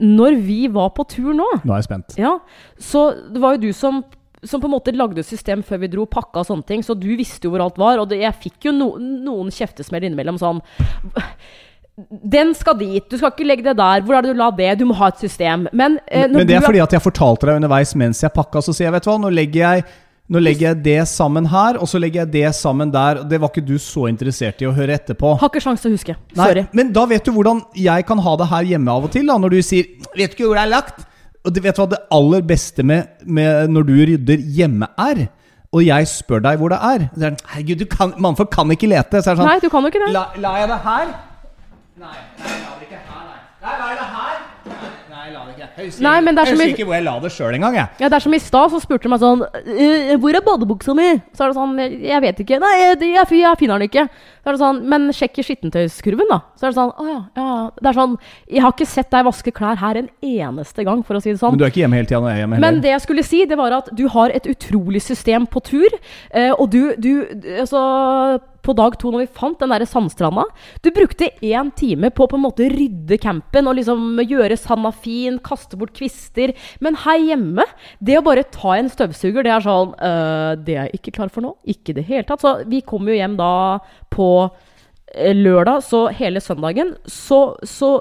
når vi var på tur nå, nå er jeg spent. ja, så det var jo du som som på en måte lagde et system før vi dro, pakka og sånne ting. Så du visste jo hvor alt var. Og det, jeg fikk jo no, noen kjeftesmell innimellom sånn Den skal dit, du skal ikke legge det der. Hvor er det du la det? Du må ha et system. Men, eh, Men det er fordi at jeg fortalte deg underveis mens jeg pakka, så sier jeg, vet du hva, nå legger jeg nå legger jeg det sammen her, og så legger jeg det sammen der. Det var ikke du så interessert i å høre etterpå. Har ikke sjanse til å huske. Nei, Sorry. men da vet du hvordan jeg kan ha det her hjemme av og til, da, når du sier 'Vet ikke hvor det er lagt'. Og du vet hva det aller beste med, med når du rydder hjemme er? Og jeg spør deg hvor det er. Så er Herregud, du kan, mannfolk kan ikke lete. Så er det sånn Nei, du kan jo ikke det. La, la jeg det her? Nei, nei, la det ikke her, nei. Nei, la jeg det her? Nei, nei, la det ikke. Jeg husker, Nei, men det er jeg som i- husker ikke hvor jeg la det sjøl engang, jeg. Ja, det er som i stad, så spurte de meg sånn «Eh, 'Hvor er badebuksa mi?' Så er det sånn 'Jeg jeg vet ikke.' 'Nei, jeg, jeg, jeg finner den ikke.' Så er det sånn 'Men sjekk i skittentøyskurven', da. Så er det sånn 'Å ja, ja.' Det er sånn 'Jeg har ikke sett deg vaske klær her en eneste gang', for å si det sånn. Men du er ikke hjemme hele tida når jeg er hjemme Men heller. det jeg skulle si, det var at du har et utrolig system på tur. Eh, og du, du Altså på dag to, når vi fant den der sandstranda Du brukte én time på å på en måte rydde campen og liksom gjøre sanda fin, kaste bort kvister. Men her hjemme, det å bare ta en støvsuger, det er sånn øh, Det er jeg ikke klar for nå. Ikke i det hele tatt. Så vi kom jo hjem da på eh, lørdag, så hele søndagen så, så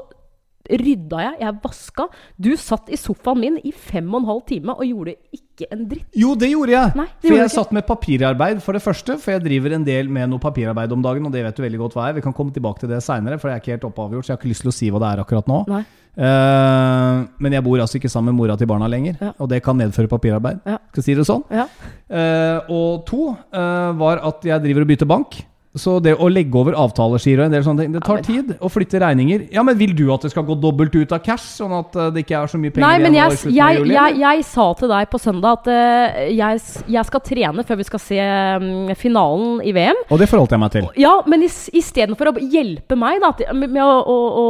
rydda jeg, jeg vaska. Du satt i sofaen min i fem og en halv time og gjorde ikke en dritt. Jo, det gjorde jeg. Nei, det for gjorde jeg ikke. satt med papirarbeid, for det første. For jeg driver en del med noe papirarbeid om dagen, og det vet du veldig godt hva er. Vi kan komme tilbake til det seinere, for jeg er ikke helt oppavgjort, så jeg har ikke lyst til å si hva det er akkurat nå. Nei. Uh, men jeg bor altså ikke sammen med mora til barna lenger, Ja. og det kan medføre papirarbeid. Ja. Skal si det sånn. Ja. Uh, og to uh, var at jeg driver og bytter bank. Så det å legge over avtaleskier og en del sånne ting, det tar tid. Å flytte regninger. Ja, men vil du at det skal gå dobbelt ut av cash, sånn at eh, det ikke er så mye penger Nei, men igjen jeg, jeg, jeg, jeg sa til deg på søndag at uh, jeg, skal trene før vi skal se um, finalen i VM. Og det forholdt jeg meg til. Ja, men istedenfor å hjelpe meg da, med, med å, å, å,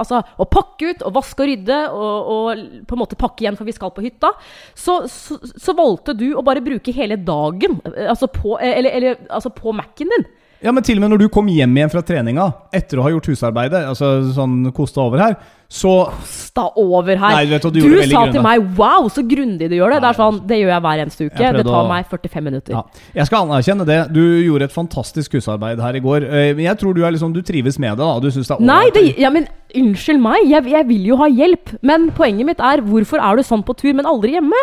altså, å pakke ut og vaske og rydde og, og på en måte pakke igjen for vi skal på hytta, så, så, så valgte du å bare bruke hele dagen eh, altså på, eller, eller, altså på Mac-en din. Ja, men til og med når du kom hjem igjen fra treninga etter å ha gjort husarbeidet, altså sånn kosta over her, så Kosta over her. Nei, vet du, du sa til meg 'wow, så grundig du gjør det'. Det er sånn, det gjør jeg hver eneste uke. Det tar meg 45 minutter. Ja, jeg skal anerkjenne det. Du gjorde et fantastisk husarbeid her i går. Eh, Men jeg tror du, liksom, du trives med det. da Du synes det er Nei, det, ja, men unnskyld meg, jeg, jeg vil jo ha hjelp. Men poenget mitt er, hvorfor er du sånn på tur, men aldri hjemme?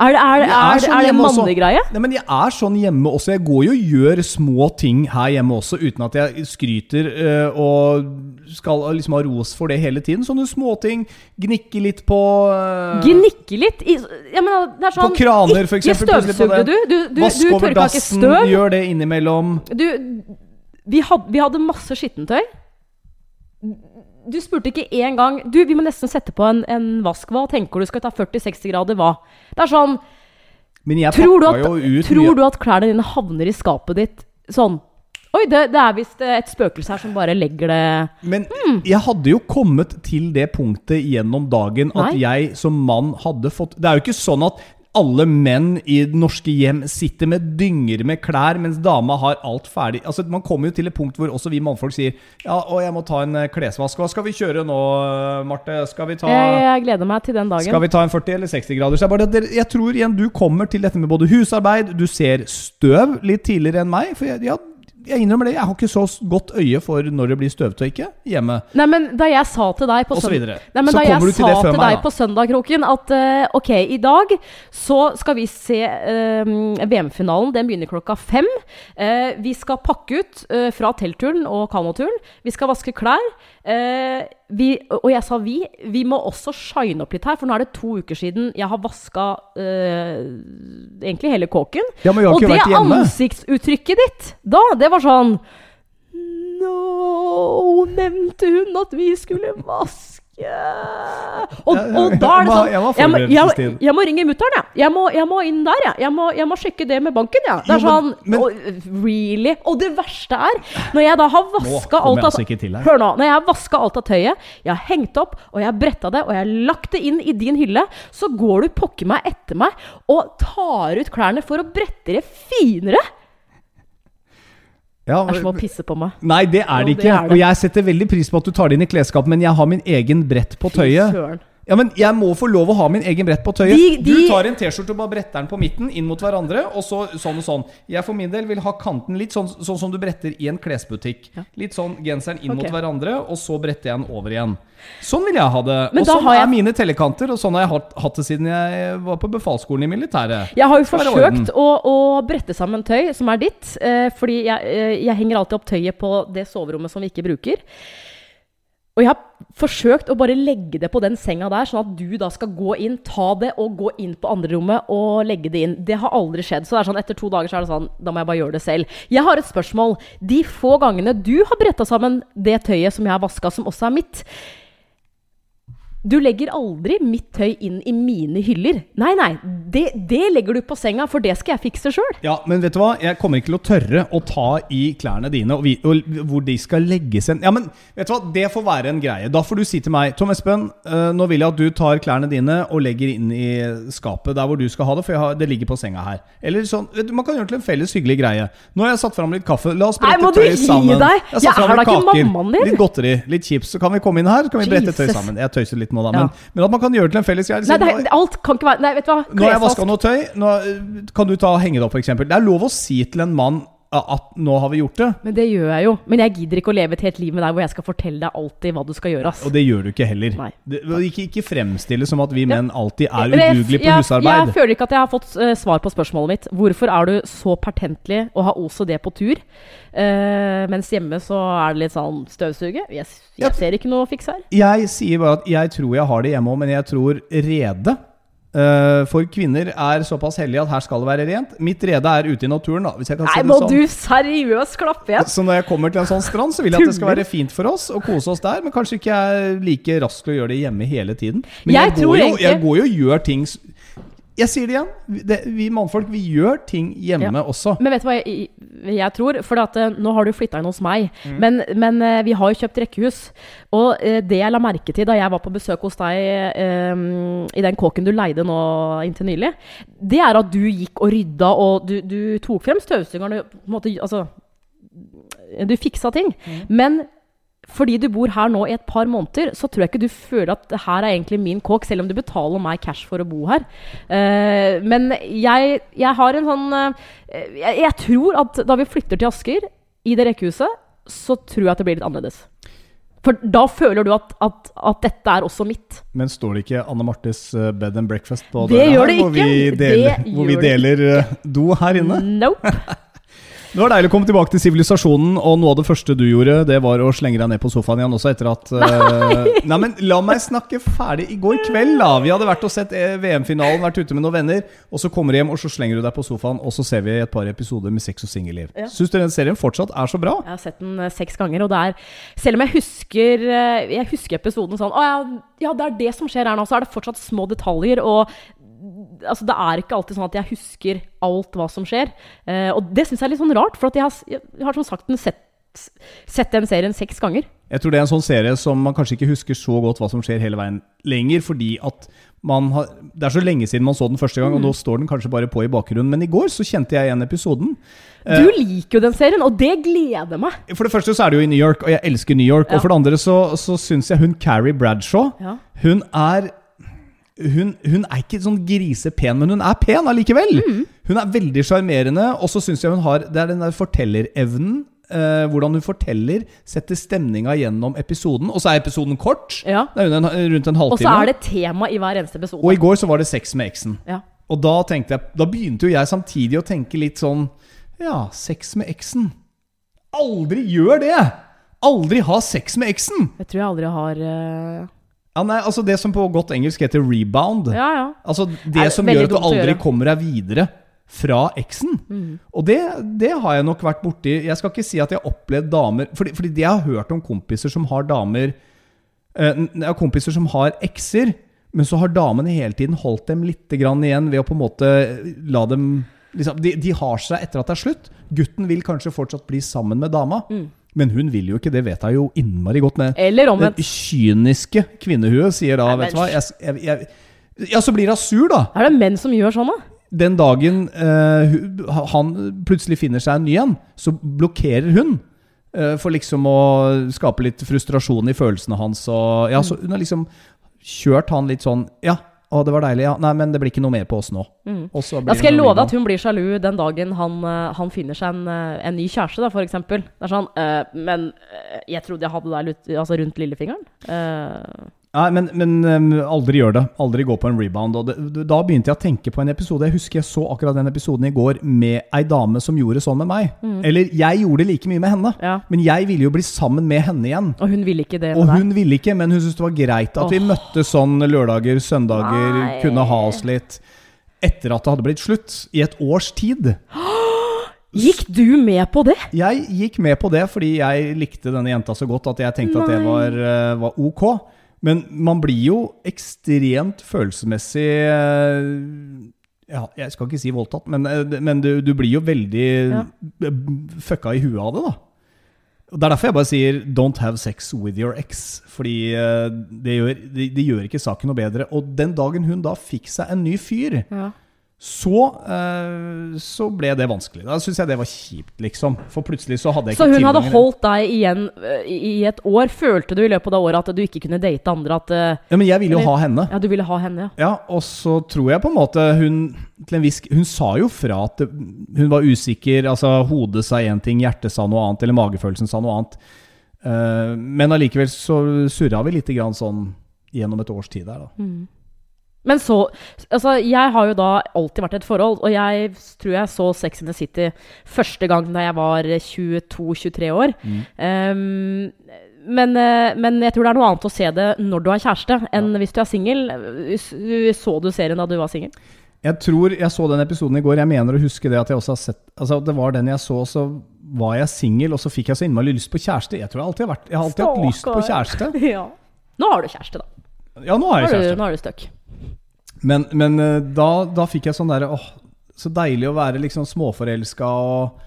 Er det, er, er, sånn er det mannegreie? Nei, men jeg er sånn hjemme også. Jeg går jo og gjør små ting her hjemme også, uten at jeg skryter eh, og skal liksom ha ros for det hele tiden. Sånne småting. Gnikke litt på uh, Gnikke litt i ja, men det er sånn, På kraner, for Ikke eksempel, på støvsugde du. Du, du, du Vask over ikke dassen, gjør det innimellom. Du, vi, had, vi hadde masse skittentøy. Du spurte ikke én gang Du, vi må nesten sette på en, en vask. Hva tenker du skal ta 40-60 grader? Hva? Det er sånn Tror du at, tror du at klærne dine havner i skapet ditt sånn Oi, det, det er visst et spøkelse her som bare legger det Men Hmm. jeg hadde jo kommet til det punktet gjennom dagen at Nei. jeg som mann hadde fått Det er jo ikke sånn at alle menn i norske hjem sitter med dynger med klær, mens dama har alt ferdig. Altså, Man kommer jo til et punkt hvor også vi mannfolk sier Ja, og jeg må ta en eh, klesvask. Hva skal vi kjøre nå, eh, Marte? Skal vi ta jeg, jeg gleder meg til den dagen. skal vi ta en 40 eller 60 grader? Så jeg, bare, jeg tror igjen du kommer til dette med både husarbeid, du ser støv litt tidligere enn meg. For jeg, ja, jeg innrømmer det, jeg har ikke så godt øye for når det blir støvete og ikke hjemme. Nei, men da jeg sa til deg på søndag, Nei, men da jeg sa til deg på søndag, Kroken, at uh, ok, i dag så skal vi se uh, VM-finalen. Den begynner klokka fem. Uh, vi skal pakke ut fra teltturen og kanoturen. Vi skal vaske klær. Eh, vi, og jeg sa vi. Vi må også shine opp litt her, for nå er det to uker siden jeg har vaska øh, egentlig hele kåken. Ja, men vi har og det ansiktsuttrykket ditt da, det var sånn Nå nevnte hun at vi skulle vaske Og, Ja, og da er det sånn jeg Jeg må, jeg, jeg må ringe mutter'n, jeg. Jeg må, jeg må inn der, jeg. Jeg må, jeg må sjekke det med banken, jeg. Det er Jo, men- sånn men- oh, Really? Og det verste er, når jeg da har vaska alt av. Hør nå. Når jeg har vaska alt av tøyet, jeg har hengt opp, og jeg har bretta det, og jeg har lagt det inn i din hylle, så går du pokker meg etter meg og tar ut klærne for å brette det finere. Ja, Det er som å pisse på meg. Nei, det er det ikke. Og jeg setter veldig pris på at du tar det inn i klesskapet, men jeg har min egen brett på Fy tøyet. Ja, men Jeg må få lov å ha min egen brett på tøyet. De- Du tar en T-skjorte og bare bretter den på midten, inn mot hverandre, og så sånn og sånn. Jeg for min del vil ha kanten litt sånn, sånn som du bretter i en klesbutikk. Ja. Litt sånn genseren inn okay. mot hverandre, og så bretter jeg den over igjen. Sånn vil jeg ha det. Men og sånn har jeg- er mine tellekanter, og sånn har jeg hatt, hatt det siden jeg var på befalsskolen i militæret. Jeg har jo forsøkt å, å brette sammen tøy som er ditt, eh, fordi jeg, eh, jeg henger alltid opp tøyet på det soverommet som vi ikke bruker. Og jeg har forsøkt å bare legge det på den senga der, sånn at du da skal gå inn, ta det og gå inn på andre rommet og legge det inn. Det har aldri skjedd. Så det er sånn, etter to dager så er det sånn, da må jeg bare gjøre det selv. Jeg har et spørsmål. De få gangene du har bretta sammen det tøyet som jeg har vaska, som også er mitt, du legger aldri mitt tøy inn i mine hyller. Nei, nei, det, det legger du på senga, for det skal jeg fikse sjøl. Ja, men vet du hva? Jeg kommer ikke til å tørre å ta i klærne dine og, vi, og hvor de skal legges hen. Ja, men vet du hva? Det får være en greie. Da får du si til meg Tom Espen, eh, nå vil jeg at du tar klærne dine og legger inn i skapet der hvor du skal ha det, for jeg har, det ligger på senga her. Eller sånn, vet du, Man kan gjøre det til en felles hyggelig greie. Nå har jeg satt fram litt kaffe. La oss brette tøy sammen. Nei, må du gi deg? Jeg Jeg er da ikke mammaen din. Litt godteri, litt chips. Så kan vi komme inn her, så kan vi brette tøy sammen. Jeg tøyser litt nå, da. Ja. Men, men at man kan gjøre det til en felles greie. Nei, det, er- alt kan ikke være Nei, vet du hva? nå har jeg vaska noe tøy. Nå øh, kan du ta og henge det opp, f.eks. Det er lov å si til en mann at nå har vi gjort det. Men det gjør jeg jo. Men jeg gidder ikke å leve et helt liv med deg hvor jeg skal fortelle deg alltid hva du skal gjøre. ass. Og det gjør du ikke heller. Det, ikke, ikke fremstille som at vi menn alltid er udugelige på jeg, Jeg føler ikke at jeg har fått uh, svar på spørsmålet mitt. Hvorfor er du så pertentlig og har OCD på tur? uh, mens hjemme så er det litt sånn støvsuge. Jeg, jeg ser ikke noe fiks her. Jeg sier bare at jeg tror jeg har det hjemme òg, men jeg tror rede for kvinner er såpass hellige at her skal det være rent. Mitt rede er ute i naturen, da, hvis jeg kan Nei, si må det sånn. du seriøst klappe igjen? Så når jeg kommer til en sånn strand, så vil jeg at det skal være fint for oss og kose oss der, men kanskje ikke jeg er like rask til å gjøre det hjemme hele tiden. Men Jeg jeg, går, jo, jeg går jo og gjør ting Jeg sier det igjen. Vi- Det, vi mannfolk, vi gjør ting hjemme Ja. også. Men vet du hva jeg, jeg tror? For at, eh, nå har du flytta inn hos meg. Mm. Men, men eh, vi har jo kjøpt rekkehus. Og eh, det jeg la merke til da jeg var på besøk hos deg um, i den kåken du leide nå inntil nylig, det er at du gikk og rydda, og du, du tok frem støvsugeren og på en måte Altså Du fiksa ting. Mm. Men fordi du bor her nå i et par måneder, så tror jeg ikke du føler at det her er egentlig min kåk, selv om du betaler meg cash for å bo her. Uh, men jeg, jeg har en sånn uh, jeg, jeg tror at da vi flytter til Asker, i det rekkehuset, så tror jeg at det blir litt annerledes. For da føler du at, at, at dette er også mitt. Men står det ikke Anne Martes eh, bed and breakfast på Det døra her, Hvor vi deler, hvor vi deler do her inne? Nope. Det var deilig å komme tilbake til sivilisasjonen, og noe av det første du gjorde, det var å slenge deg ned på sofaen igjen også etter at Nei, Nei, men la meg snakke ferdig. I går kveld, da. Vi hadde vært og sett eh, VM-finalen, vært ute med noen venner, og så kommer du hjem, og så slenger du deg på sofaen, og så ser vi et par episoder med sex og singelliv. Ja. Syns du den serien fortsatt er så bra? Jeg har sett den eh, seks ganger, og det er Selv om jeg husker eh, Jeg husker episoden sånn Å ja, ja, det er det som skjer her nå. Så er det fortsatt små detaljer. Og altså, det er ikke alltid sånn at jeg husker alt hva som skjer. Eh, og det syns jeg er litt sånn rart, for jeg har, jeg har som sagt den sett, sett den serien seks ganger. Jeg tror det er en sånn serie som man kanskje ikke husker så godt hva som skjer hele veien lenger, fordi at man har, Det er så lenge siden man så den første gang, og nå står den kanskje bare på i bakgrunnen. Men i går så kjente jeg igjen episoden. Du liker jo den serien, og det gleder meg. For det første så er det jo i New York, og jeg elsker New York. Ja. Og for det andre så, så syns jeg hun Carrie Bradshaw Ja. Hun er hun, hun er ikke sånn grisepen, men hun er pen allikevel. Mm. Hun er veldig sjarmerende, og så syns jeg hun har Det er den der fortellerevnen. eh, hvordan hun forteller, setter stemninga gjennom episoden. Og så er episoden kort. Ja. Det er en, rundt en Og så er det tema i hver eneste episode. Og i går så var det sex med eksen. Ja. Og da tenkte jeg Da begynte jo jeg samtidig å tenke litt sånn Ja, sex med eksen. Aldri gjør det! Aldri ha sex med eksen! Jeg tror jeg aldri har eh, Ja, nei, altså Det som på godt engelsk heter rebound. Ja, ja. Altså Er Det som gjør at du aldri kommer deg videre fra eksen. Mm. Og det, det har jeg nok vært borti. Jeg skal ikke si at jeg har opplevd damer Fordi, fordi det jeg har hørt om kompiser som har damer eh, kompiser som har ekser, men så har damene hele tiden holdt dem litt grann igjen ved å på en måte la dem liksom, de, de har seg etter at det er slutt. Gutten vil kanskje fortsatt bli sammen med dama, men hun vil jo ikke. Det vet jeg jo innmari godt. med Eller det omvendt. kyniske kvinnehuet sier da, Nei, vet du hva jeg, jeg, jeg, Ja, så blir hun sur, da. Er det menn som gjør sånn, da? Den dagen eh, han plutselig finner seg en ny en, så blokkerer hun. eh, for liksom å skape litt frustrasjon i følelsene hans. Og, ja, så hun har liksom kjørt han litt sånn Ja, å, det var deilig. Ja, nei, men det blir ikke noe mer på oss nå. Og så Da skal jeg love at hun blir sjalu den dagen han, eh, han finner seg en, eh, en ny kjæreste, da, for eksempel. Det er sånn eh, Men jeg trodde jeg hadde deg altså rundt lillefingeren. Eh, Nei, men, men aldri gjør det. Aldri gå på en rebound. Det, da begynte jeg å tenke på en episode. Jeg husker jeg så akkurat den episoden i går med ei dame som gjorde sånn med meg. Eller jeg gjorde like mye med henne. Mm. Ja. Men jeg ville jo bli sammen med henne igjen. og hun ville ikke det Og hun deg. ville ikke, men hun syntes det var greit at vi Åh. møttes sånn lørdager, søndager, Nei. kunne ha oss litt. Etter at det hadde blitt slutt. I et års tid. Gikk du med på det? Jeg gikk med på det fordi jeg likte denne jenta så godt at jeg tenkte at det var, eh, var ok. Men man blir jo ekstremt følelsesmessig eh, ja, Jeg skal ikke si voldtatt, men, eh, men du, du blir jo veldig Ja. fucka i huet av det, da. Det er derfor jeg bare sier 'don't have sex with your ex'. Fordi eh, det gjør, det, det gjør ikke saken noe bedre. Og den dagen hun da fikk seg en ny fyr, Ja. Så, eh, så ble det vanskelig. Da syns jeg det var kjipt, liksom. For plutselig så hadde jeg ikke Så hun hadde holdt deg igjen eh, i et år. Følte du i løpet av det året at du ikke kunne date andre? At eh, Ja, men jeg ville jo Eller- ha henne. ja, du ville ha henne, ja. Ja, og så tror jeg på en måte hun til en viss Hun sa jo fra at hun var usikker. Altså hodet sa én ting, hjertet sa noe annet, eller magefølelsen sa noe annet. Uh, men allikevel så surra vi litt grann sånn gjennom et års tid der, da. Men så Altså, jeg har jo da alltid vært i et forhold, og jeg tror jeg så Sex in the City første gang da jeg var 22-23 år. Mm. Um, men, eh, men jeg tror det er noe annet å se det når du har kjæreste, enn hvis du er singel. Så du serien da du var singel? Jeg tror jeg så den episoden i går. Jeg mener å huske det at jeg også har sett Altså, det var den jeg så, så var jeg singel, og så fikk jeg så innmari lyst på kjæreste. Jeg tror jeg alltid har vært Jeg har alltid hatt lyst på kjæreste. Ja. Nå har du kjæreste, da. Ja, nå har Nå jeg er du, kjæreste. nå er du stuck. Men, men eh, da, da fikk jeg sånn derre Åh, så deilig å være liksom småforelska og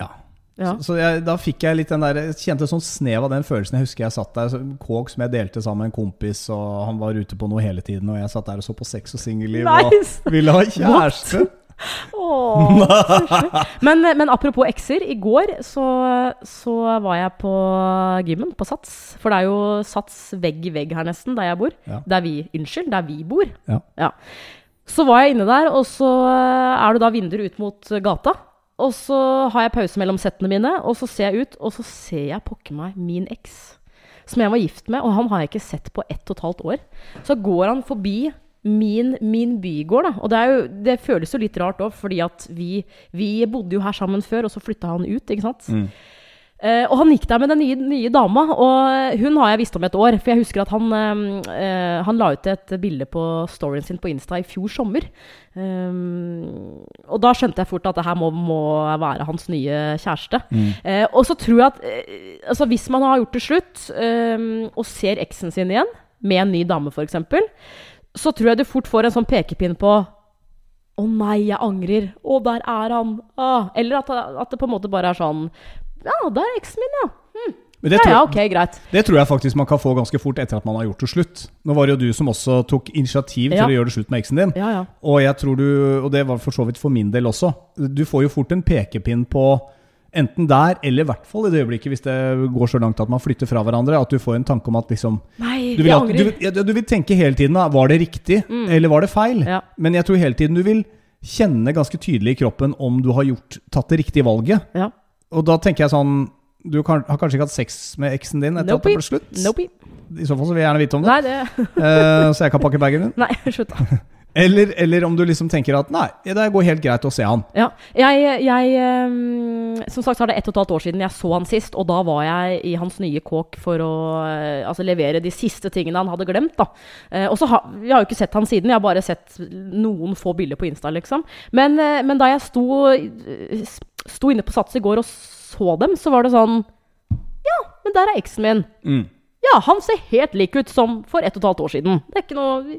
Ja. Ja. Så, så jeg, da fikk jeg litt den der Jeg kjente sånn snev av den følelsen. Jeg husker jeg satt der, kåk som jeg delte sammen med en kompis, og han var ute på noe hele tiden, og jeg satt der og så på sex og singelliv Nice. og ville ha kjæreste. Åh, men, men apropos ekser. I går så, så var jeg på gymmen, på Sats. For det er jo Sats vegg i vegg her nesten, der jeg bor. Ja. Der vi, unnskyld, der vi bor. Ja. Så var jeg inne der, og så er det da vinduer ut mot gata. Og så har jeg pause mellom settene mine, og så ser jeg ut, og så ser jeg pokker meg min eks. Som jeg var gift med, og han har jeg ikke sett på ett og et halvt år. Så går han forbi min, min bygård, da. Og det, er jo, det føles jo litt rart òg, fordi at vi, vi bodde jo her sammen før, og så flytta han ut, ikke sant. Mm. Uh, og han gikk der med den nye, nye dama, og hun har jeg visst om et år. For jeg husker at han, uh, han la ut et bilde på storyen sin på Insta i fjor sommer. Um, og da skjønte jeg fort at det her må, må være hans nye kjæreste. Eh, og så tror jeg at altså hvis man har gjort det slutt, og ser eksen sin igjen, med en ny dame f.eks., så tror jeg du fort får en sånn pekepinn på å nei, jeg angrer. Å, der er han. Ah. Eller at, at det på en måte bare er sånn Ja, der er eksen min, ja. Hm. Men det Ja, tror, ja, ok, greit. det tror jeg faktisk man kan få ganske fort etter at man har gjort det slutt. Nå var det jo du som også tok initiativ til Ja. å gjøre det slutt med eksen din. Ja, ja. Og jeg tror du, og det var for så vidt for min del også, du får jo fort en pekepinn på enten der, eller i hvert fall i det øyeblikket hvis det går så langt at man flytter fra hverandre, at du får en tanke om at liksom Nei, Du vil, jeg at, du, ja, du vil tenke hele tiden da, var det riktig, eller var det feil? Ja. Men jeg tror hele tiden du vil kjenne ganske tydelig i kroppen om du har gjort, tatt det riktige valget. Ja. Og da tenker jeg sånn Du har kanskje ikke hatt sex med eksen din etter at det ble slutt? Nope. I så fall så vil jeg gjerne vite om det, Nei, det uh, så jeg kan pakke bagen din. Nei, slutt, da. Eller, eller om du liksom tenker at nei, det går helt greit å se han. Ja. Jeg, jeg Som sagt så er det ett og et halvt år siden jeg så han sist, og da var jeg i hans nye kåk for å eh, altså, levere de siste tingene han hadde glemt. da. Eh, og så ha, Vi har jo ikke sett han siden, jeg har bare sett noen få bilder på Insta, liksom. Men, eh, men da jeg sto, sto inne på Sats i går og så dem, så var det sånn Ja, men der er eksen min. Mm. Ja, han ser helt lik ut som for ett og et halvt år siden. Det er ikke noe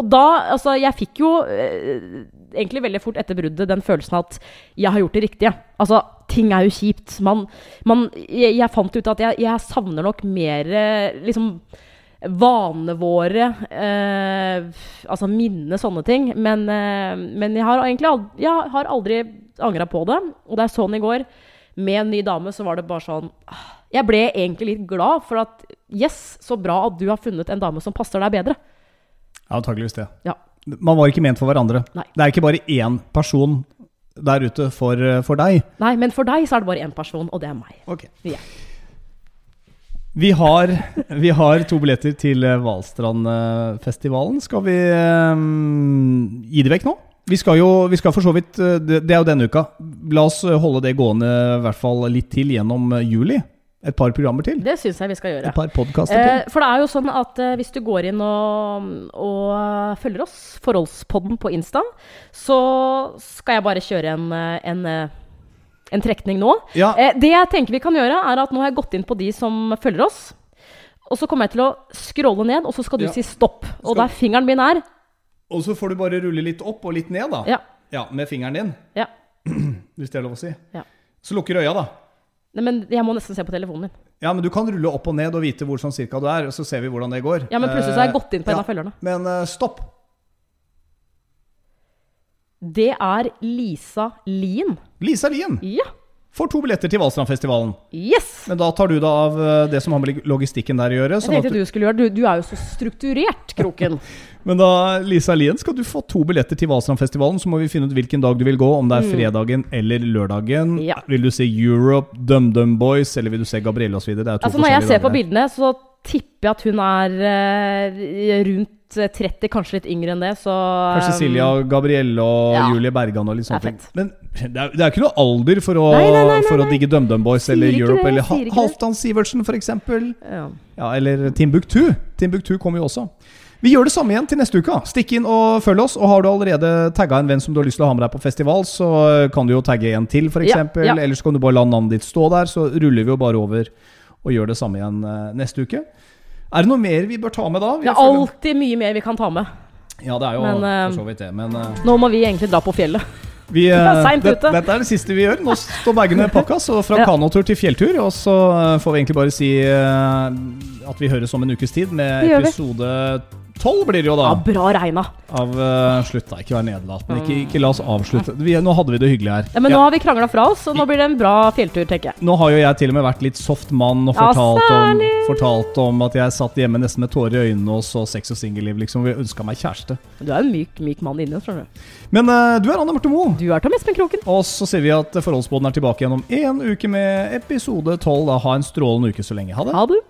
Og da, altså, jeg fikk jo eh, egentlig veldig fort etter bruddet den følelsen at jeg har gjort det riktige. Altså, ting er jo kjipt. Man, man jeg, jeg fant ut at jeg, jeg savner nok mer eh, liksom vanene våre, eh, altså minne sånne ting. Men, eh, men jeg har egentlig aldri, jeg har aldri angra på det. Og da jeg så den i går med en ny dame, så var det bare sånn ah, Jeg ble egentlig litt glad for at Yes, så bra at du har funnet en dame som passer deg bedre. Ja, antakeligvis det. Ja. Man var ikke ment for hverandre. Nei. Det er ikke bare én person der ute for, for deg. Nei, men for deg så er det bare én person, og det er meg. Ok. Ja. Vi har, vi har to billetter til eh, Hvalstrandfestivalen. Skal vi um, gi det vekk nå? Vi skal jo vi skal for så vidt eh, Det er jo denne uka. La oss eh, holde det gående i hvert fall litt til gjennom eh, juli. Et par programmer til. Det syns jeg vi skal gjøre. Et par podkaster Eh, til. for det er jo sånn at eh, hvis du går inn og, og følger oss, Forholdspodden på Insta, så skal jeg bare kjøre en, eh, en, eh, en trekning nå. Ja, Eh, det jeg tenker vi kan gjøre, er at nå har jeg gått inn på de som følger oss. Og så kommer jeg til å scrolle ned, og så skal du Ja. si stopp. Og Skal- der fingeren min er og så får du bare rulle litt opp og litt ned, da. Ja. Ja, Med fingeren din, ja. hvis det er lov å si. Ja. Så lukker øya, da. Nei, men jeg må nesten se på telefonen min. Ja, men du kan rulle opp og ned og vite hvor sånn cirka du er, og så ser vi hvordan det går. Ja, men plutselig så har jeg Eh, gått inn på en av følgerne. Men eh, stopp. Det er Lisa Lien. Lisa Lien Ja. Får to billetter til Valstrandfestivalen. Yes! Men da tar du da av eh, det som har med logistikken der å gjøre. Jeg Sånn at tenkte du, du skulle gjøre. Du, du er jo så strukturert, Kroken. men da, Lisa Lien, skal du få to billetter til Valstrandfestivalen. Så må vi finne ut hvilken dag du vil gå, om det er fredagen eller lørdagen. Mm. Ja. Vil du se Europe, DumDum Boys, eller vil du se Gabrielle osv.? Det er to Altså Når jeg ser på bildene, så tipper jeg at hun er eh, rundt 30, kanskje litt yngre enn det, så Kanskje Silja, Gabrielle og ja. Julie Bergan og litt sånne ting. Men det er, det er ikke noe alder for å, Nei, nei, nei, for å digge DumDum Boys Sier eller Europe det, eller. Halvdan Sivertsen, eksempel. ja. Ja, eller Timbuktu. Timbuktu kommer jo også. Vi gjør det samme igjen til neste uke. Stikk inn og følg oss. Og har du allerede tagga en venn som du har lyst til å ha med deg på festival, så kan du jo tagge en til, f.eks. Ja, ja. Eller så kan du bare la navnet ditt stå der, så ruller vi jo bare over og gjør det samme igjen eh, neste uke. Er det noe mer vi bør ta med da? Vi Det er alltid mye mer vi kan ta med. Ja, det er jo Men, eh, for så vidt det. Men eh, Nå må vi egentlig dra på fjellet. vi, eh, det, dette er det siste vi gjør. Nå står bagene pakka, så fra Ja. kanotur til fjelltur. Og så eh, får vi egentlig bare si eh, at vi høres om en ukes tid med episode tolv, blir det jo da. Ja, bra regna. Av uh, Slutt, da. Ikke vær nedlatende. Ikke, ikke la oss avslutte. Vi, nå hadde vi det hyggelig her. Ja, men Ja, nå har vi krangla fra oss, og nå blir det en bra fjelltur, tenker jeg. nå har jo jeg til og med vært litt soft mann og Ja, fortalt, om, fortalt om at jeg satt hjemme nesten med tårer i øynene og så sex og singelliv. Liksom. Vi ønska meg kjæreste. Du er en myk, myk mann inni oss, skjønner du. Men uh, du er Anne Marte Moe. Du er Tom Espen Kroken. Og så sier vi at Forholdsboden er tilbake gjennom om én uke med episode 12. Da Ha en strålende uke så lenge. Ha det. Ha det.